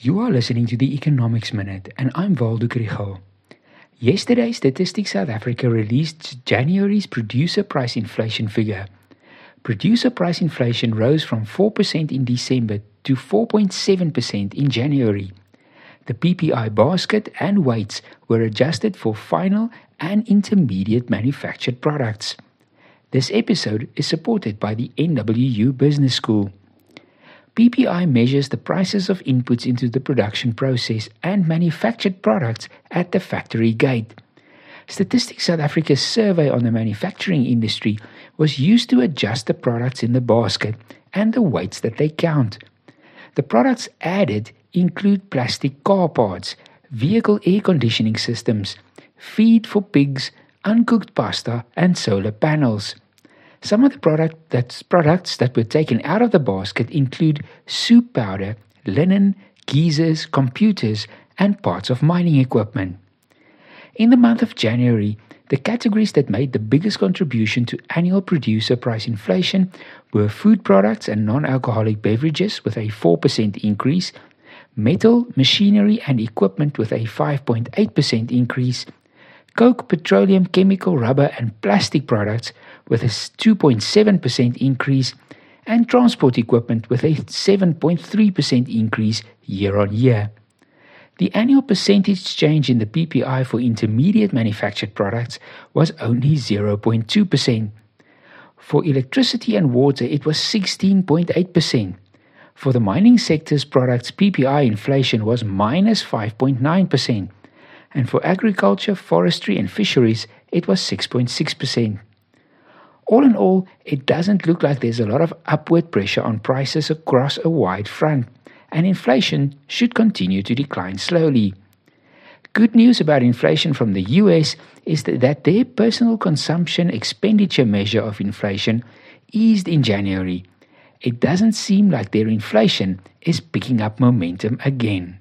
You are listening to the Economics Minute, and I'm Waldo Krugell. Yesterday, Statistics South Africa released January's producer price inflation figure. Producer price inflation rose from 4% in December to 4.7% in January. The PPI basket and weights were adjusted for final and intermediate manufactured products. This episode is supported by the NWU Business School. PPI measures the prices of inputs into the production process and manufactured products at the factory gate. Statistics South Africa's survey on the manufacturing industry was used to adjust the products in the basket and the weights that they count. The products added include plastic car parts, vehicle air conditioning systems, feed for pigs, uncooked pasta, and solar panels. Some of the product that's products that were taken out of the basket include soup powder, linen, geysers, computers, and parts of mining equipment. In the month of January, the categories that made the biggest contribution to annual producer price inflation were food products and non alcoholic beverages with a 4% increase, metal, machinery, and equipment with a 5.8% increase, coke, petroleum, chemical, rubber, and plastic products with a 2.7% increase, and transport equipment with a 7.3% increase year on year. The annual percentage change in the PPI for intermediate manufactured products was only 0.2%. For electricity and water, it was 16.8%. For the mining sector's products, PPI inflation was minus 5.9%. And for agriculture, forestry, and fisheries, it was 6.6%. All in all, it doesn't look like there's a lot of upward pressure on prices across a wide front, and inflation should continue to decline slowly. Good news about inflation from the US is that their personal consumption expenditure measure of inflation eased in January. It doesn't seem like their inflation is picking up momentum again.